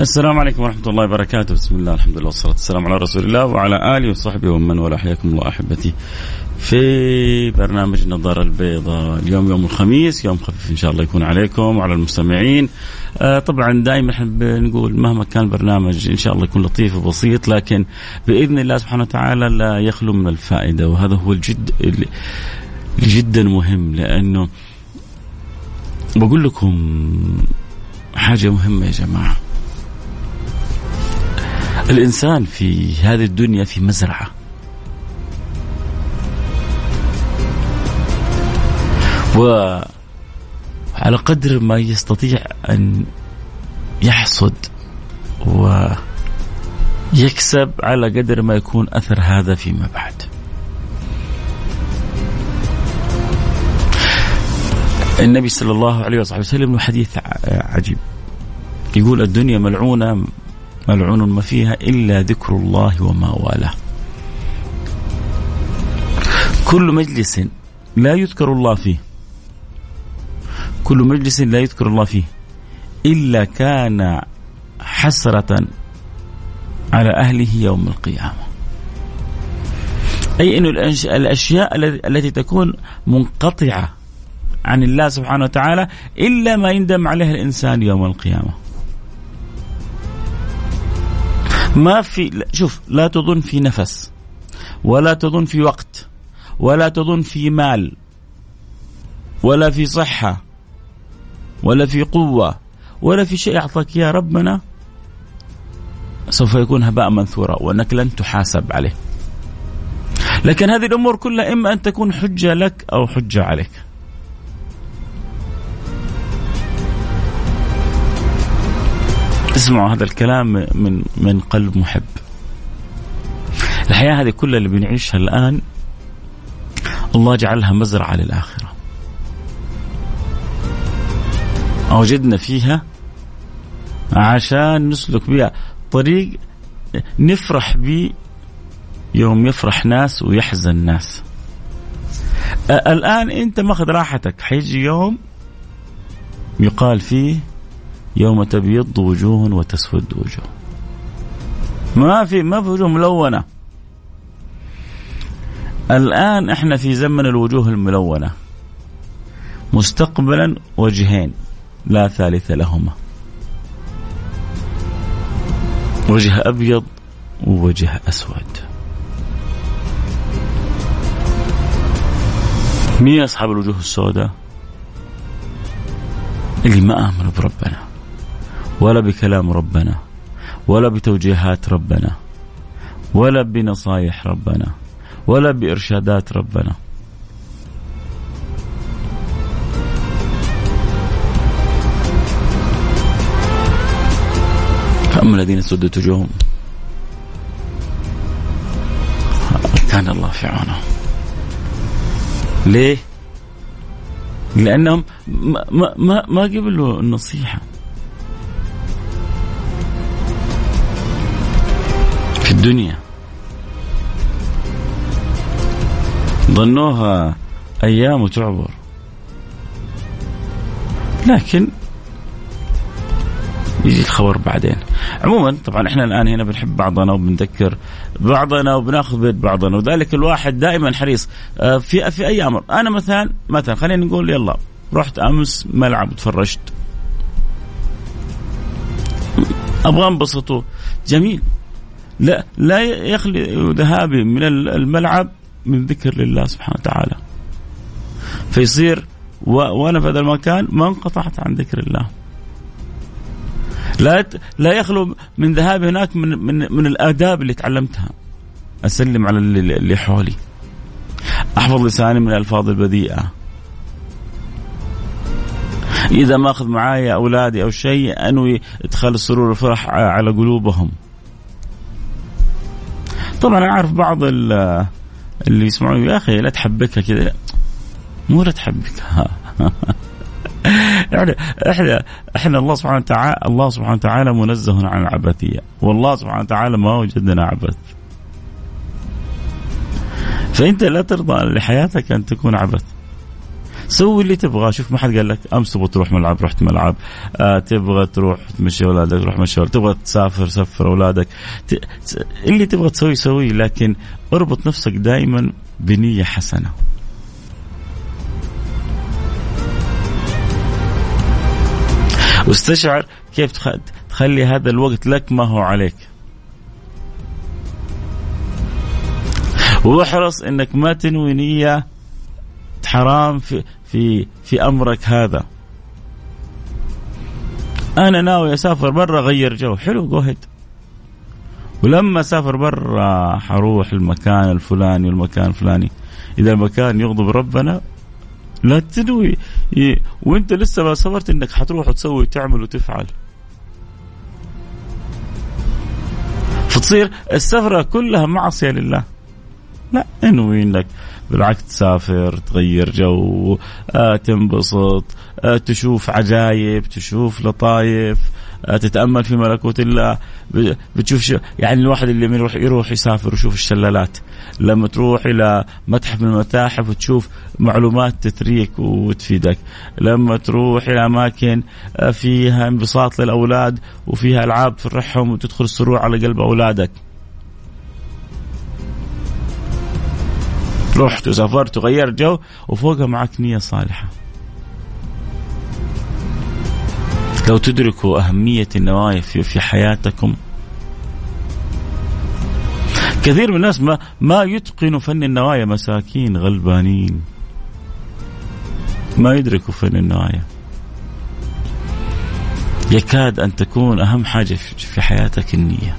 السلام عليكم ورحمة الله وبركاته. بسم الله الحمد لله والصلاة والسلام على رسول الله وعلى آله وصحبه ومن والاه حياكم الله أحبتي في برنامج النظارة البيضاء اليوم يوم الخميس يوم خفيف إن شاء الله يكون عليكم وعلى المستمعين. آه طبعا دائما إحنا بنقول مهما كان البرنامج إن شاء الله يكون لطيف وبسيط لكن بإذن الله سبحانه وتعالى لا يخلو من الفائدة وهذا هو الجد اللي جدا مهم لأنه بقول لكم حاجة مهمة يا جماعة. الإنسان في هذه الدنيا في مزرعة. وعلى قدر ما يستطيع أن يحصد ويكسب على قدر ما يكون أثر هذا فيما بعد. النبي صلى الله عليه وصحبه وسلم له حديث عجيب. يقول الدنيا ملعونة ملعون ما فيها إلا ذكر الله وما والاه. كل مجلس لا يذكر الله فيه. كل مجلس لا يذكر الله فيه. إلا كان حسرة على أهله يوم القيامة. أي أن الأشياء التي تكون منقطعة عن الله سبحانه وتعالى إلا ما يندم عليها الإنسان يوم القيامة. ما في شوف لا تظن في نفس ولا تظن في وقت ولا تظن في مال ولا في صحة ولا في قوة ولا في شيء. أعطاك يا ربنا سوف يكون هباء منثورا وأنك لن تحاسب عليه. لكن هذه الأمور كلها إما أن تكون حجة لك أو حجة عليك. اسمعوا هذا الكلام من من قلب محب. الحياة هذه كلها اللي بنعيشها الآن الله جعلها مزرعة للآخرة. أوجدنا فيها عشان نسلك بها طريق نفرح به يوم يفرح ناس ويحزن ناس. الآن أنت ماخذ راحتك حيجي يوم يقال فيه يوم تبيض وجوه وتسود وجوه. ما في ما في وجوه ملونة. الآن إحنا في زمن الوجوه الملونة. مستقبلا وجهين لا ثالث لهما. وجه أبيض ووجه أسود. مين أصحاب الوجوه السوداء؟ اللي ما امنوا بربنا. ولا بكلام ربنا ولا بتوجيهات ربنا ولا بنصايح ربنا ولا بإرشادات ربنا. فأما الذين سدت وجوههم. كان الله في عونه. ليه؟ لأنهم ما ما ما قبلوا النصيحة الدنيا. ظنوها أيام وتعبر. لكن يجي الخبر بعدين. عموما طبعا إحنا الآن هنا بنحب بعضنا وبنذكر بعضنا وبناخذ بيد بعضنا وذلك الواحد دائما حريص. آه، في في اي أمر أنا مثلا مثلا خلينا نقول يلا رحت أمس ملعب وتفرجت. أبغى انبسط جميل. لا لا يخلي ذهابي من الملعب من ذكر لله سبحانه وتعالى. فيصير وأنا في هذا المكان ما انقطعت عن ذكر الله. لا لا يخلو من ذهابي هناك من من من الآداب اللي تعلمتها. أسلم على اللي حولي. أحفظ لساني من الألفاظ البذيئة. إذا ما أخذ معايا أولادي أو شيء أنوي إدخال السرور والفرح على قلوبهم. طبعا أنا أعرف بعض اللي يسمعون يا أخي لا تحبكها كذا. مو لا تحبكها يعني إحنا إحنا الله سبحانه وتعالى الله سبحانه وتعالى منزه عن العبثيه والله سبحانه وتعالى ما وجدنا عبث. فأنت لا ترضى لحياتك أن تكون عبث. سوي اللي تبغاه شوف ما حد قال لك أمس تبغى تروح ملعب رحت ملعب. آه تبغى تروح تمشي أولادك روح مشي تبغى تسافر سفر أولادك. ت... اللي تبغى تسوي سويه لكن اربط نفسك دائما بنية حسنة. واستشعر كيف تخلي هذا الوقت لك ما هو عليك. واحرص إنك ما تنوي نية حرام في في في أمرك هذا. أنا ناوي أسافر برا غير جو. حلو جو ولما أسافر برا حروح المكان الفلاني والمكان الفلاني. إذا المكان يغضب ربنا لا تنوي وأنت لسه ما سافرت إنك حتروح وتسوي وتعمل وتفعل. فتصير السفرة كلها معصية لله. لا انوي انك بالعكس تسافر تغير جو آه تنبسط آه تشوف عجايب تشوف لطايف آه تتأمل في ملكوت الله. بتشوف يعني الواحد اللي يروح يروح يسافر ويشوف الشلالات. لما تروح إلى متحف من المتاحف وتشوف معلومات تثريك وتفيدك. لما تروح إلى أماكن آه، فيها انبساط للأولاد وفيها ألعاب تفرحهم وتدخل السرور على قلب أولادك. رحت وسافرت وغيرت جو وفوقها معك نية صالحة. لو تدركوا أهمية النوايا في, حياتكم كثير من الناس ما ما يتقنوا فن النوايا مساكين غلبانين. ما يدركوا فن النوايا. يكاد أن تكون أهم حاجة في حياتك النية.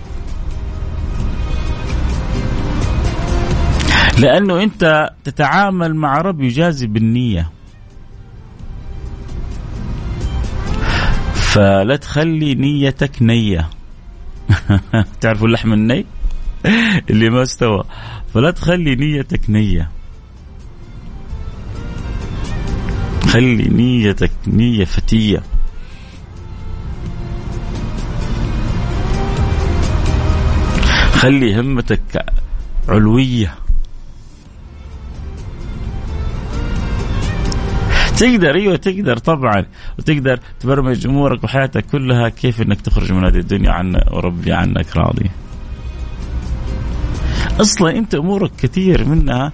لأنه أنت تتعامل مع رب يجازي بالنية. فلا تخلي نيتك نية. تعرفوا اللحم الني؟ اللي ما استوى. فلا تخلي نيتك نية. خلي نيتك نية فتية. خلي همتك علوية. تقدر أيوه تقدر طبعا وتقدر تبرمج أمورك وحياتك كلها كيف إنك تخرج من هذه الدنيا عن وربي عنك راضي. أصلا أنت أمورك كثير منها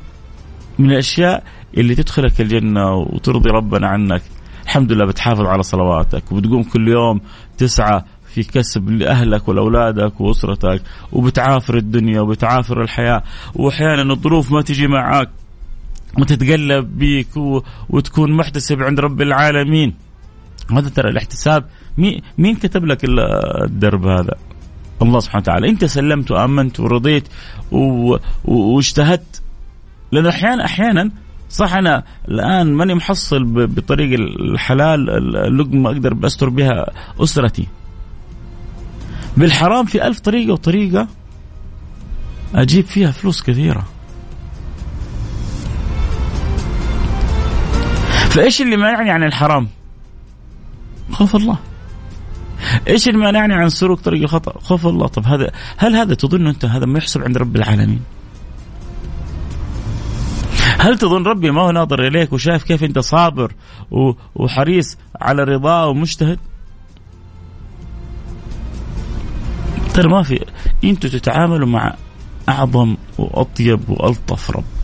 من الأشياء اللي تدخلك الجنة وترضي ربنا عنك. الحمد لله بتحافظ على صلواتك وبتقوم كل يوم تسعى في كسب لأهلك ولأولادك وأسرتك وبتعافر الدنيا وبتعافر الحياة واحيانا الظروف ما تجي معك وتتقلب بيك وتكون محتسب عند رب العالمين. هذا ترى الاحتساب. مين, كتب لك الدرب هذا؟ الله سبحانه وتعالى. إنت سلمت وآمنت ورضيت واجتهدت. لأنه أحيانا أحيانا صح أنا الآن ماني محصل بطريق الحلال اللقمة أقدر بستر بها أسرتي. بالحرام في ألف طريقة وطريقة أجيب فيها فلوس كثيرة. فإيش اللي مانعني عن الحرام؟ خوف الله. إيش اللي مانعني عن سلوك طريق الخطأ؟ خوف الله، طب هذا هل هذا تظن أنت هذا ما يحسب عند رب العالمين؟ هل تظن ربي ما هو ناظر إليك وشايف كيف أنت صابر وحريص على رضاه ومجتهد؟ ترى ما في أنتوا تتعاملوا مع أعظم وأطيب وألطف رب.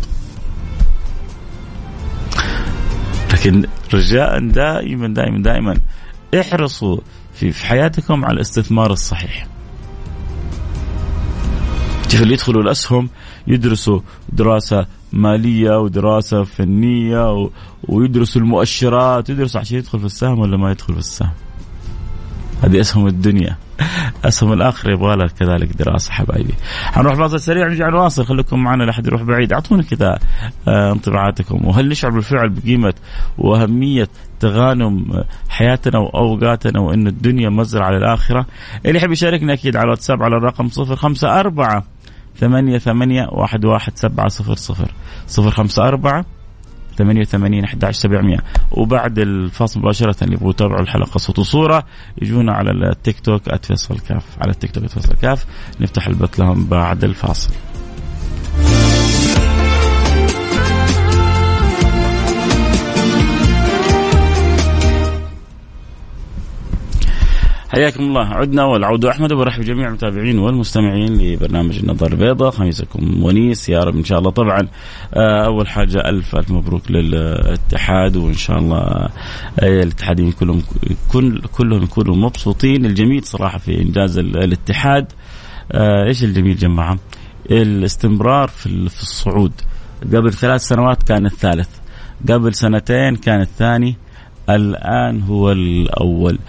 لكن رجاء دائما دائما دائما احرصوا في, حياتكم على الاستثمار الصحيح. كيف اللي يدخلوا الأسهم يدرسوا دراسة مالية ودراسة فنية ويدرسوا المؤشرات يدرسوا عشان يدخل في السهم ولا ما يدخل في السهم. هذه أسهم الدنيا. اسهم الاخره يبغى لها كذلك دراسة حبايبي. حنروح فاصل سريع نرجع نواصل خليكم معنا لا احد يروح بعيد، أعطونا كذا آه، انطباعاتكم وهل نشعر بالفعل بقيمة وأهمية تغانم حياتنا وأوقاتنا وإن الدنيا مزرعة للآخرة؟ اللي يحب يشاركنا أكيد على الواتساب على الرقم 054 ثمانية ثمانية واحد واحد سبعة صفر صفر صفر خمسة أربعة ثمانية وثمانين أحد عشر سبعمية وبعد الفاصل مباشرة اللي يبغوا يتابعوا الحلقة صوت وصورة يجونا على التيك توك @فيصل كاف على التيك توك @فيصل كاف نفتح البث لهم بعد الفاصل. حياكم الله. عدنا والعود أحمد وبرحب بجميع المتابعين والمستمعين لبرنامج النظر البيضاء. خميسكم ونيس يا رب إن شاء الله. طبعا آه، أول حاجة ألف ألف مبروك للاتحاد وإن شاء الله آه، الاتحادين كلهم كل كلهم يكونوا مبسوطين. الجميل صراحة في إنجاز الاتحاد آه، إيش الجميل جماعة؟ الاستمرار في الصعود. قبل ثلاث سنوات كان الثالث قبل سنتين كان الثاني الآن هو الأول.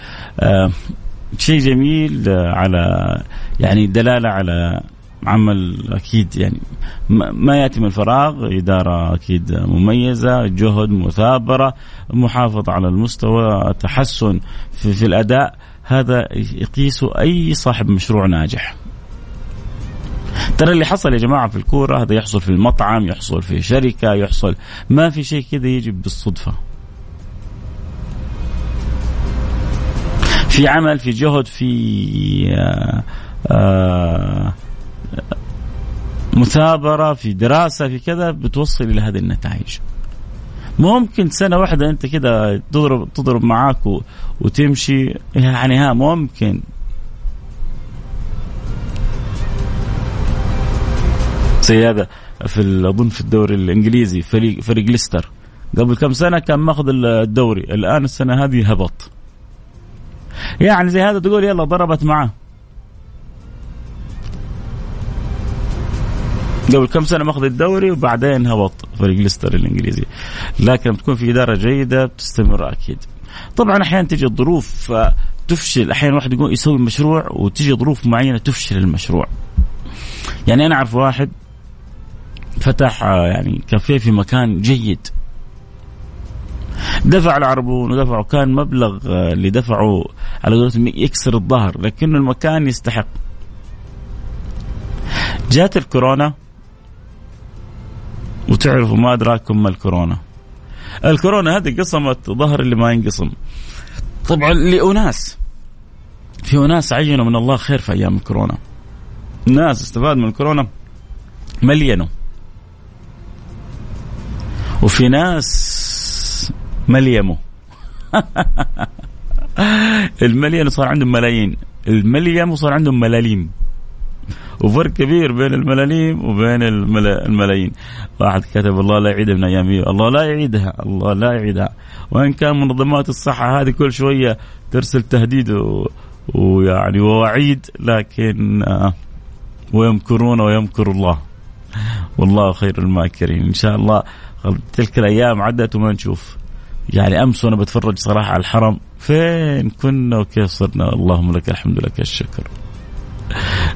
شيء جميل على يعني دلالة على عمل أكيد يعني ما يأتي من الفراغ إدارة أكيد مميزة جهد مثابرة محافظة على المستوى تحسن في, في الأداء. هذا يقيسه أي صاحب مشروع ناجح. ترى اللي حصل يا جماعة في الكورة هذا يحصل في المطعم يحصل في شركة يحصل ما في شيء كذا يجي بالصدفة. في عمل في جهد في آه، آه، مثابرة في دراسة في كذا بتوصل إلى هذه النتائج. ممكن سنة واحدة أنت كده تضرب تضرب معاك وتمشي يعني ها ممكن. زي هذا في أظن في الدوري الإنجليزي فريق فريق ليستر. قبل كم سنة كان ماخذ الدوري. الآن السنة هذه هبط. يعني زي هذا تقول يلا ضربت معاه. قبل كم سنة ماخذ الدوري وبعدين هبط فريق ليستر الإنجليزي. لكن بتكون في إدارة جيدة بتستمر أكيد. طبعا أحيانا تجي الظروف تفشل. أحيانا واحد يقول يسوي مشروع وتجي ظروف معينة تفشل المشروع. يعني أنا أعرف واحد فتح يعني كافيه في مكان جيد. دفع العربون ودفع كان مبلغ آه، اللي دفعه على قولتهم يكسر الظهر لكنه المكان يستحق. جات الكورونا وتعرفوا ما أدراكم ما الكورونا. الكورونا هذه قسمت ظهر اللي ما ينقسم طبعا لأناس. في أناس عينوا من الله خير في أيام الكورونا. ناس استفاد من الكورونا ملينوا. وفي ناس مليمه المليم صار عندهم ملايين. المليم صار عندهم ملاليم. وفرق كبير بين الملاليم وبين الملايين. واحد كتب الله لا يعيدها من أيام الله لا يعيدها. الله لا يعيدها. وإن كان منظمات الصحة هذه كل شوية ترسل تهديد و... ويعني ووعيد لكن آه، ويمكرون ويمكر الله. والله خير الماكرين. إن شاء الله تلك الأيام عدت وما نشوف. يعني أمس وأنا بتفرج صراحة على الحرم فين كنا وكيف صرنا؟ اللهم لك الحمد لك الشكر.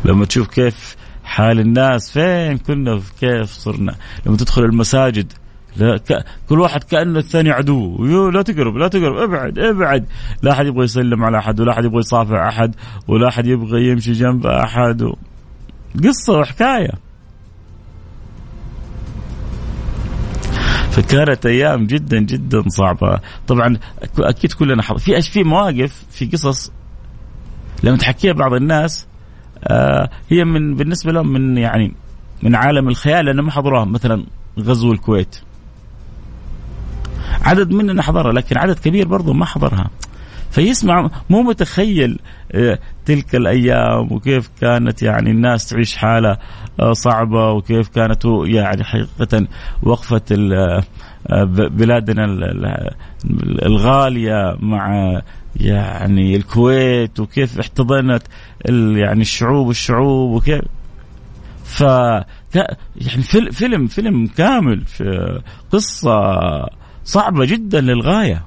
لما تشوف كيف حال الناس فين كنا وكيف صرنا؟ لما تدخل المساجد لا ك... كل واحد كأنه الثاني عدو. يو لا تقرب لا تقرب ابعد ابعد. لا أحد يبغى يسلم على أحد ولا أحد يبغى يصافح أحد ولا أحد يبغى يمشي جنب أحد. و... قصة وحكاية. فكانت أيام جدا جدا صعبة. طبعا أكيد كلنا حظ في في مواقف في قصص لما تحكيها بعض الناس آه هي من بالنسبة لهم من يعني من عالم الخيال لأنه ما حضروها مثلا غزو الكويت. عدد مننا حضرها لكن عدد كبير برضه ما حضرها. فيسمع مو متخيل آه، تلك الأيام وكيف كانت يعني الناس تعيش حالة آه، صعبة وكيف كانت يعني حقيقة وقفة آه، بلادنا الغالية مع يعني الكويت وكيف احتضنت يعني الشعوب والشعوب وكيف. ف يعني فيلم فيلم كامل في قصة صعبة جدا للغاية.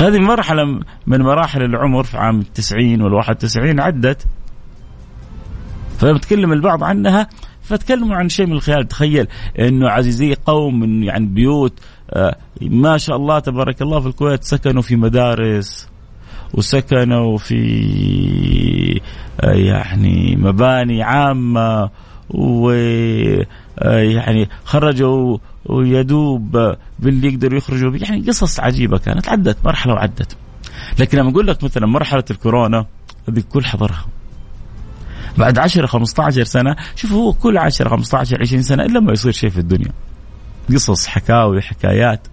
فهذه مرحلة من مراحل العمر في عام التسعين والواحد تسعين عدت. فلما تكلم البعض عنها فتكلموا عن شيء من الخيال. تخيل إنه عزيزي قوم من يعني بيوت آه، ما شاء الله تبارك الله في الكويت سكنوا في مدارس وسكنوا في يعني مباني عامة و يعني خرجوا ويدوب باللي يقدروا يخرجوا يعني قصص عجيبة كانت عدت مرحلة وعدت. لكن لما أقول لك مثلا مرحلة الكورونا هذه الكل حضرها. بعد 10 15 سنة شوف هو كل 10 15 20 سنة إلا ما يصير شيء في الدنيا. قصص حكاوي حكايات.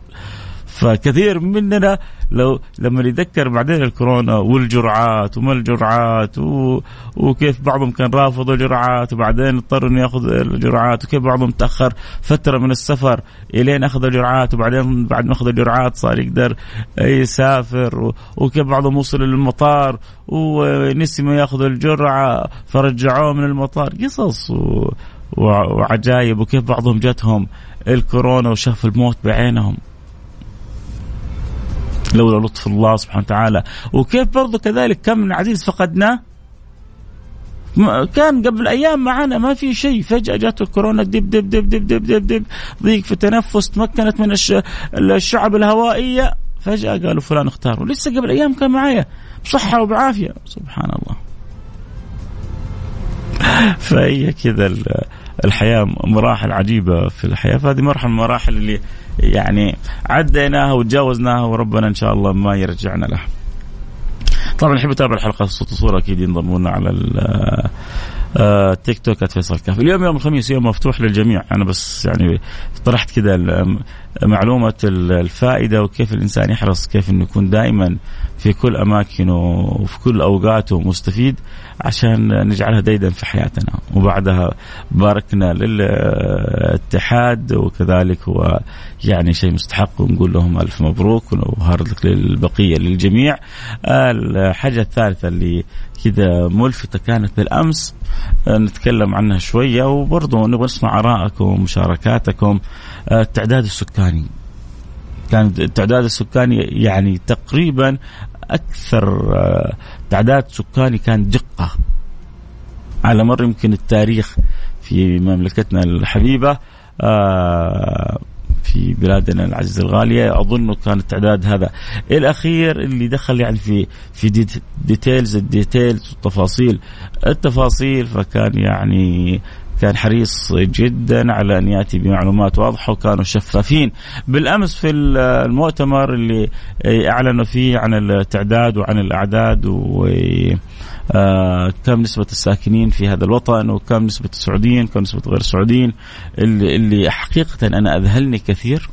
فكثير مننا لو لما يذكر بعدين الكورونا والجرعات وما الجرعات و... وكيف بعضهم كان رافض الجرعات وبعدين اضطر إنه ياخذ الجرعات وكيف بعضهم تأخر فترة من السفر إلين اخذ الجرعات وبعدين بعد ما اخذ الجرعات صار يقدر يسافر. وكيف بعضهم وصل للمطار ونسي ما ياخذ الجرعة فرجعوه من المطار قصص و... وعجايب وكيف بعضهم جاتهم الكورونا وشاف الموت بعينهم لولا لطف الله سبحانه وتعالى. وكيف برضو كذلك كم من عزيز فقدناه؟ كان قبل أيام معنا ما في شيء. فجأة جاته الكورونا دب دب دب دب دب دب, دب. ضيق في التنفس تمكنت من الشعب الهوائية. فجأة قالوا فلان اختاروا لسه قبل أيام كان معايا. بصحة وبعافية. سبحان الله. فهي كذا الحياة مراحل عجيبة في الحياة فهذه مرحلة من المراحل اللي يعني عديناها وتجاوزناها وربنا إن شاء الله ما يرجعنا لها. طبعا يحب يتابع الحلقة صوت وصورة أكيد ينضموا لنا على التيك توك فيصل كاف اليوم يوم الخميس يوم مفتوح للجميع. أنا بس يعني طرحت كذا معلومه الفائدة وكيف الإنسان يحرص كيف إنه يكون دائما في كل أماكنه وفي كل أوقاته مستفيد عشان نجعلها ديدا في حياتنا. وبعدها باركنا للاتحاد وكذلك هو يعني شيء مستحق ونقول لهم ألف مبروك وهارد للبقية للجميع. الحاجة الثالثة اللي كذا ملفتة كانت بالأمس نتكلم عنها شوية وبرضه نبغى نسمع آرائكم ومشاركاتكم التعداد السكاني. كان التعداد السكاني يعني تقريبا أكثر آه، تعداد سكاني كان دقة. على مر يمكن التاريخ في مملكتنا الحبيبة. آه، في بلادنا العزيزه الغالية. أظن كان التعداد هذا الأخير اللي دخل يعني في في details ال details والتفاصيل التفاصيل فكان يعني كان حريص جدا على أن يأتي بمعلومات واضحة وكانوا شفافين. بالأمس في المؤتمر اللي أعلنوا فيه عن التعداد وعن الأعداد و آه كم نسبة الساكنين في هذا الوطن وكم نسبة السعوديين كم نسبة غير السعوديين. اللي, اللي حقيقة أنا أذهلني كثير.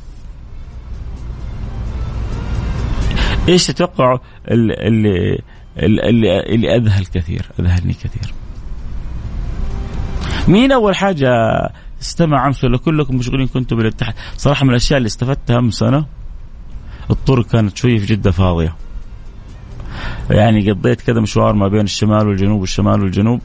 إيش تتوقعوا اللي, اللي, اللي, أذهل كثير؟ أذهلني كثير. مين أول حاجة استمع امس ولا كلكم مشغولين كنتوا بالاتحاد؟ صراحة من الأشياء اللي استفدتها من سنه الطرق كانت شوية في جدة فاضية. يعني قضيت كذا مشوار ما بين الشمال والجنوب والشمال والجنوب.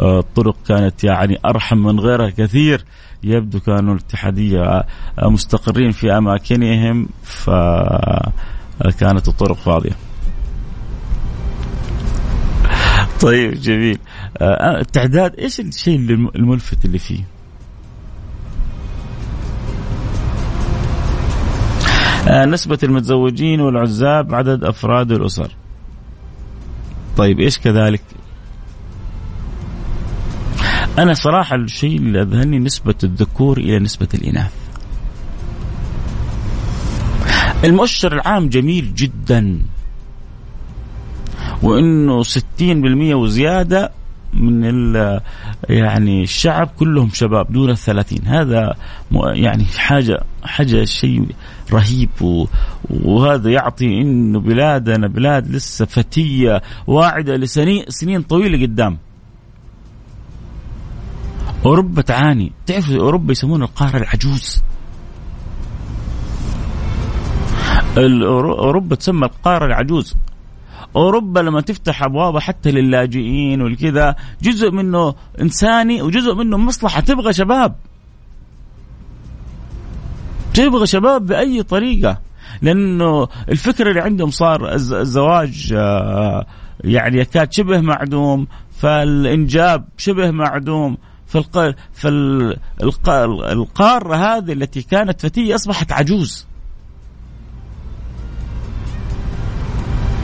آه، الطرق كانت يعني أرحم من غيرها كثير. يبدو كانوا الاتحادية آه، مستقرين في أماكنهم فكانت الطرق فاضية. طيب جميل. آه التعداد إيش الشيء الملفت اللي فيه؟ آه نسبة المتزوجين والعزاب عدد أفراد الأسر. طيب إيش كذلك؟ أنا صراحة الشيء اللي أذهلني نسبة الذكور إلى نسبة الإناث. المؤشر العام جميل جدا. وإنه 60% وزيادة من يعني الشعب كلهم شباب دون الثلاثين. هذا يعني حاجة حاجة شيء رهيب وهذا يعطي إنه بلادنا بلاد لسه فتية واعدة لسنين سنين طويلة قدام. أوروبا تعاني. تعرف أوروبا يسمون القارة العجوز. أوروبا تسمى القارة العجوز. أوروبا لما تفتح أبوابها حتى للاجئين والكذا جزء منه إنساني وجزء منه مصلحة. تبغى شباب؟ تبغى شباب بأي طريقة؟ لأنه الفكرة اللي عندهم صار الزواج آه، يعني يكاد شبه معدوم فالإنجاب شبه معدوم فالقارة هذه التي كانت فتية أصبحت عجوز.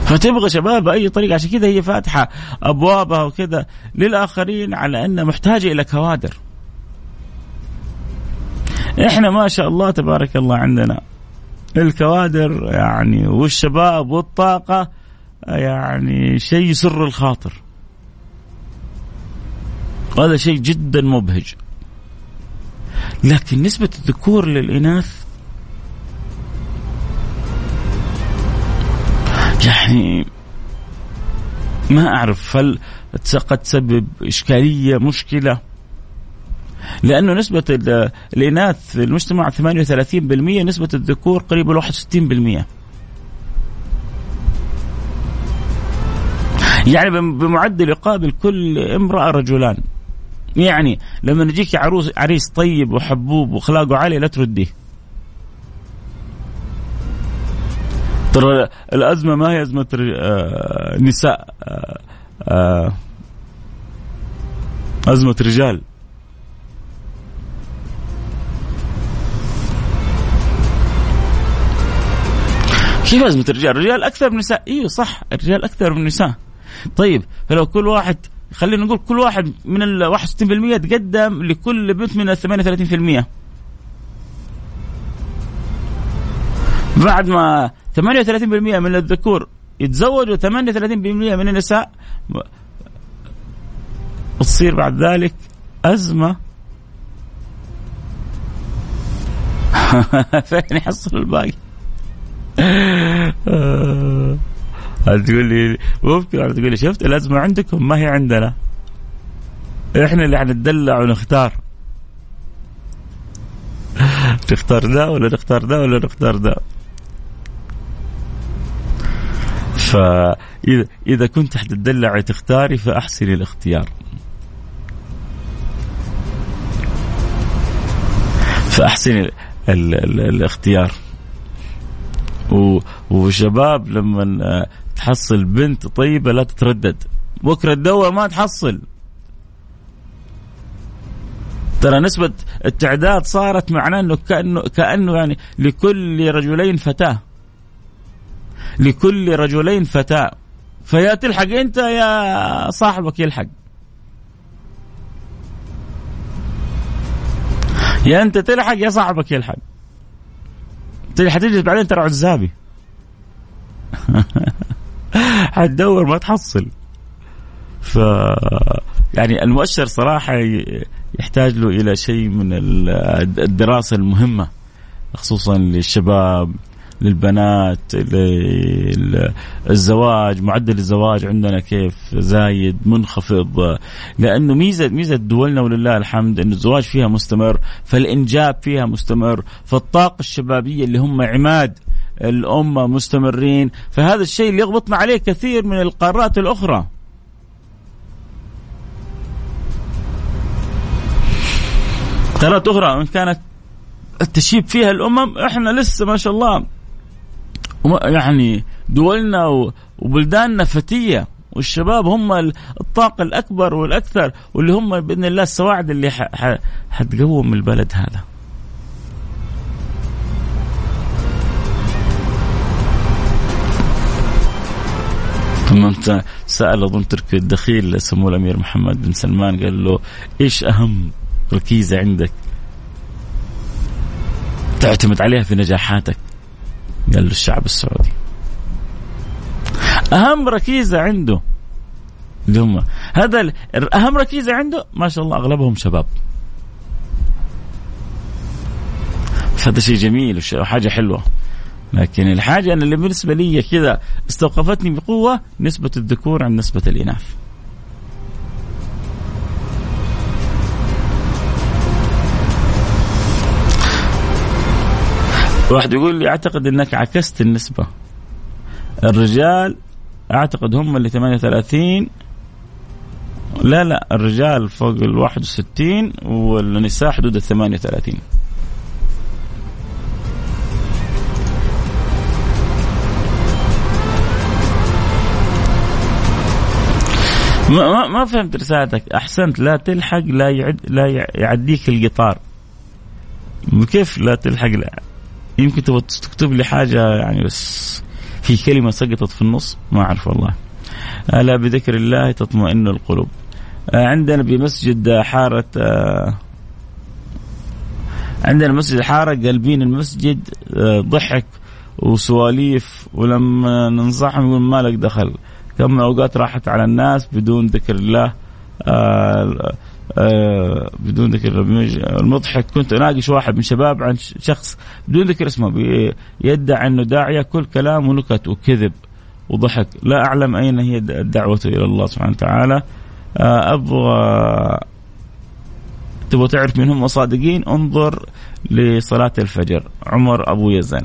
فتبغى شباب بأي طريقة عشان كذا هي فاتحة أبوابها وكذا للآخرين على ان محتاجة إلى كوادر. إحنا ما شاء الله تبارك الله عندنا الكوادر يعني والشباب والطاقة يعني شيء يسر الخاطر. هذا شيء جدا مبهج. لكن نسبة الذكور للإناث يعني ما أعرف هل قد تسبب إشكالية مشكلة؟ لأنه نسبة الإناث في المجتمع 38% نسبة الذكور قريبة ل 61% يعني بمعدل يقابل كل امرأة رجلان. يعني لما يجيك عروس عريس طيب وحبوب وأخلاقه عالية لا ترديه. ترى الأزمة ما هي أزمة آه، نساء آه، آه، أزمة رجال كيف أزمة الرجال؟ الرجال أكثر من النساء، إيوه صح الرجال أكثر من النساء. طيب فلو كل واحد خلينا نقول كل واحد من ال 61% تقدم لكل بنت من ال 38% بعد ما 38% من الذكور يتزوجوا 38% من النساء تصير بعد ذلك أزمة. فين يحصل الباقي؟ تقول لي ممكن تقول لي شفت الأزمة عندكم؟ ما هي عندنا. إحنا اللي حنتدلع ونختار. تختار ده ولا نختار ده ولا نختار ده فإذا إذا كنت حتدلعي تختاري فأحسني الاختيار. فأحسني الاختيار. وشباب لما تحصل بنت طيبة لا تتردد. بكرة تدور ما تحصل. ترى نسبة التعداد صارت معناه إنه كأنه كأنه يعني لكل رجلين فتاة. لكل رجلين فتاة. فيا تلحق انت يا صاحبك يلحق. يا انت تلحق يا صاحبك يلحق. حتجلس بعدين ترى عزابي. حتدور ما تحصل ف يعني المؤشر صراحة يحتاج له إلى شيء من الدراسة المهمة خصوصا للشباب للبنات للزواج معدل الزواج عندنا كيف زايد منخفض. لأنه ميزه ميزة دولنا ولله الحمد انه الزواج فيها مستمر فالإنجاب فيها مستمر فالطاقة الشبابية اللي هم عماد الأمة مستمرين. فهذا الشيء اللي يغبطنا عليه كثير من القارات الأخرى. قارات أخرى إن كانت تشيب فيها الأمم إحنا لسه ما شاء الله يعني دولنا وبلداننا فتية والشباب هم الطاقة الأكبر والأكثر واللي هم بإذن الله السواعد اللي حتقوم البلد هذا. ثم سأل أظن تركي الدخيل سمو الأمير محمد بن سلمان قال له إيش أهم ركيزة عندك؟ تعتمد عليها في نجاحاتك. قال له الشعب السعودي. أهم ركيزة عنده هم هذا أهم ركيزة عنده ما شاء الله أغلبهم شباب. فهذا شيء جميل وحاجة حلوة. لكن الحاجة أنا اللي بالنسبة لي كذا استوقفتني بقوة نسبة الذكور عن نسبة الإناث. واحد يقول لي أعتقد إنك عكست النسبة. الرجال أعتقد هم اللي 38 لا لا الرجال فوق ال 61 والنساء حدود ال 38 ما, ما, ما فهمت رسالتك. أحسنت لا تلحق لا يعد لا يعديك القطار. كيف لا تلحق؟ لا يمكن تبغى تكتب لي حاجة يعني بس في كلمة سقطت في النص ما أعرف والله. ألا بذكر الله تطمئن القلوب. عندنا بمسجد حارة عندنا مسجد الحاره قلبين المسجد ضحك وسواليف ولما ننصحهم يقول ما لك دخل. كم أوقات راحت على الناس بدون ذكر الله. آه بدون ذكر المضحك كنت أناقش واحد من شباب عن شخص بدون ذكر اسمه يدعي أنه داعية كل كلامه نكت وكذب وضحك. لا أعلم أين هي الدعوة إلى الله سبحانه وتعالى. آه أبغى تبغى تعرف من هم الصادقين انظر لصلاة الفجر. عمر أبو يزن.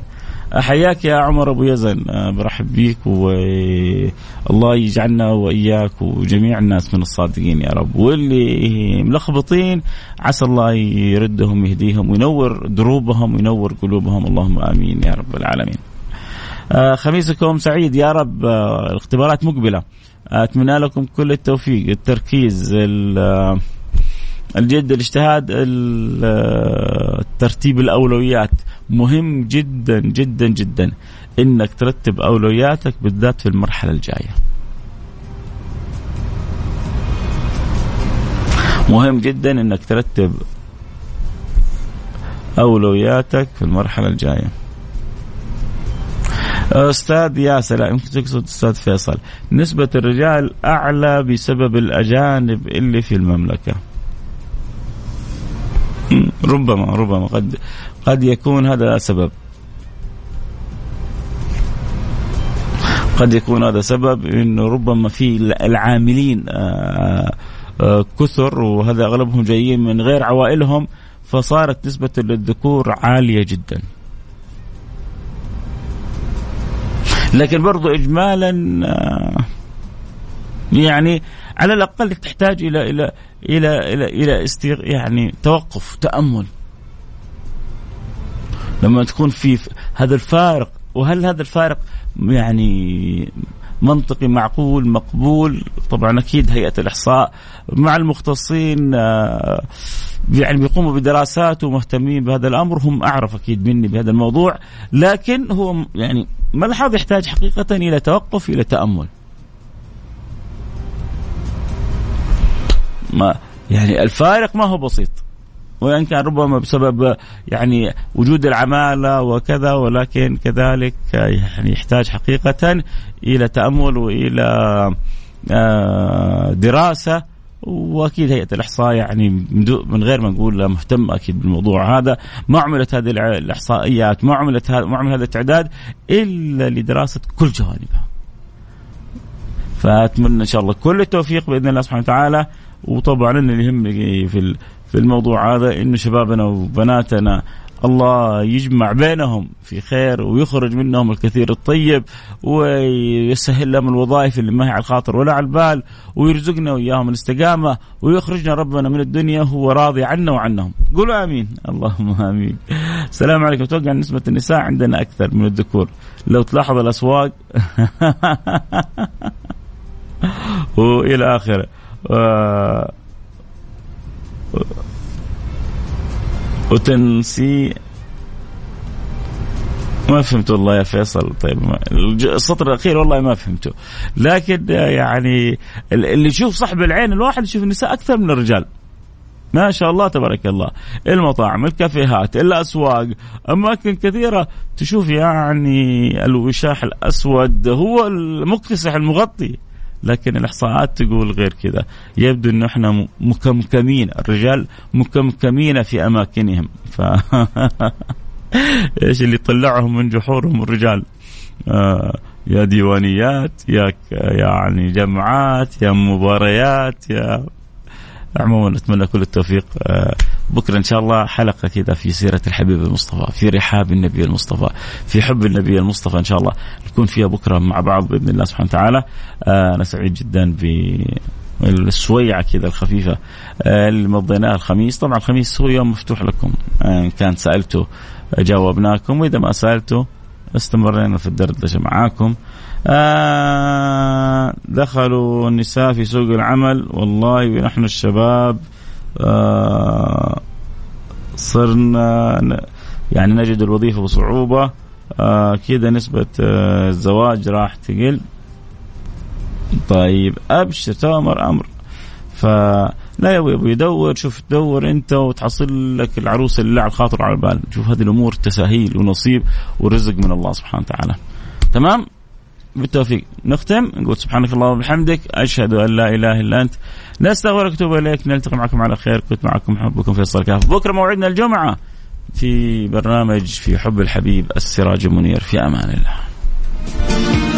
حياك يا عمر أبو يزن. آه، برحب بيك والله يجعلنا وإياك وجميع الناس من الصادقين يا رب. واللي ملخبطين عسى الله يردهم يهديهم وينور دروبهم وينور قلوبهم. اللهم آمين يا رب العالمين. آه، خميسكم سعيد يا رب. آه، الاختبارات مقبلة. أتمنى لكم كل التوفيق التركيز الجد الاجتهاد ترتيب الأولويات. مهم جدا جدا جدا إنك ترتب أولوياتك بالذات في المرحلة الجاية. مهم جدا إنك ترتب أولوياتك في المرحلة الجاية. أستاذ ياسر يمكن تقصد أستاذ فيصل. نسبة الرجال أعلى بسبب الأجانب اللي في المملكة. ربما ربما قد قد يكون هذا سبب. قد يكون هذا سبب إنه ربما في العاملين آه، آه، كثر وهذا أغلبهم جايين من غير عوائلهم فصارت نسبة للذكور عالية جدا. لكن برضو إجمالا آه، يعني على الأقل تحتاج إلى إلى إلى إلى إلى استيغ يعني توقف تأمل. لما تكون في هذا الفارق وهل هذا الفارق يعني منطقي معقول مقبول؟ طبعا أكيد هيئة الإحصاء مع المختصين آه، يعني بيقوموا بدراسات ومهتمين بهذا الأمر هم أعرف أكيد مني بهذا الموضوع لكن هو يعني ملحظ يحتاج حقيقة إلى توقف إلى تأمل. ما يعني الفارق ما هو بسيط. وإن كان ربما بسبب يعني وجود العمالة وكذا ولكن كذلك يعني يحتاج حقيقة إلى تأمل وإلى آه، دراسة. وأكيد هيئة الإحصاء يعني من غير ما نقول مهتم أكيد بالموضوع هذا. ما عملت هذه الإحصائيات ما عملت ما عمل هذا التعداد إلا لدراسة كل جوانبها. فأتمنى إن شاء الله كل التوفيق بإذن الله سبحانه وتعالى. وطبعا اللي يهمني في في الموضوع هذا إنه شبابنا وبناتنا الله يجمع بينهم في خير ويخرج منهم الكثير الطيب ويسهل لهم الوظائف اللي ما هي على الخاطر ولا على البال ويرزقنا وياهم الاستقامة ويخرجنا ربنا من الدنيا هو راضي عنا وعنهم. قولوا آمين. اللهم آمين. السلام عليكم. أتوقع نسبة النساء عندنا أكثر من الذكور. لو تلاحظ الأسواق. وإلى آخره. وتنسي. ما فهمت والله يا فيصل. طيب السطر الأخير والله ما فهمته. لكن يعني اللي يشوف صاحب العين الواحد يشوف النساء أكثر من الرجال. ما شاء الله تبارك الله. المطاعم الكافيهات الأسواق أماكن كثيرة تشوف يعني الوشاح الأسود هو المكتسح المغطي. لكن الإحصاءات تقول غير كذا. يبدو إنه إحنا مكمكمين الرجال مكمكمين في أماكنهم. ف إيش اللي طلعهم من جحورهم الرجال؟ آه يا ديوانيات يا يعني جمعات يا مباريات يا عموما نتمنى كل التوفيق. آه، بكرة إن شاء الله حلقة كذا في سيرة الحبيب المصطفى في رحاب النبي المصطفى في حب النبي المصطفى إن شاء الله نكون فيها بكرة مع بعض بإذن الله سبحانه وتعالى. آه، أنا سعيد جدا ب السويعة كذا الخفيفة آه، اللي مضيناها الخميس. طبعا الخميس هو يوم مفتوح لكم إن كان سألته جاوبناكم وإذا ما سألته استمرينا في الدردشة معاكم آه دخلوا النساء في سوق العمل والله ونحن الشباب آه صرنا يعني نجد الوظيفة بصعوبة. آه كذا نسبة آه الزواج راح تقل. طيب أبشر تامر أمر فلا يا أبوي دور شوف دور أنت وتحصل لك العروس اللي على الخاطر على البال. شوف هذه الأمور تساهيل ونصيب ورزق من الله سبحانه وتعالى. تمام؟ بالتوفيق. نختم نقول سبحانك اللهم وبحمدك أشهد أن لا إله إلا أنت. نستغفرك ونتوب إليك. نلتقي معكم على خير. كنت معكم حبكم فيصل كاف بكرة موعدنا الجمعة في برنامج في حب الحبيب السراج المنير. في أمان الله.